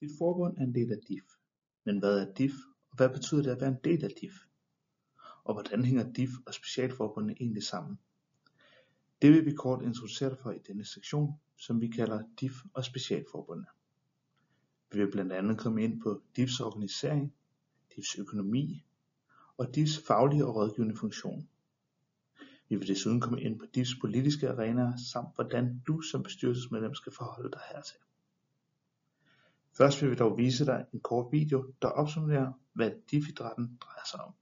Dit forbund er en del af DIF. Men hvad er DIF, og hvad betyder det at være en del af DIF? Og hvordan hænger DIF og specialforbundene egentlig sammen? Det vil vi kort introducere dig for i denne sektion, som vi kalder DIF og specialforbundene. Vi vil blandt andet komme ind på DIFs organisering, DIFs økonomi og DIFs faglige og rådgivende funktion. Vi vil desuden komme ind på DIFs politiske arenaer samt hvordan du som bestyrelsesmedlem skal forholde dig hertil. Først vil vi dog vise dig en kort video, der opsummerer, hvad DIF-idrætten drejer sig om.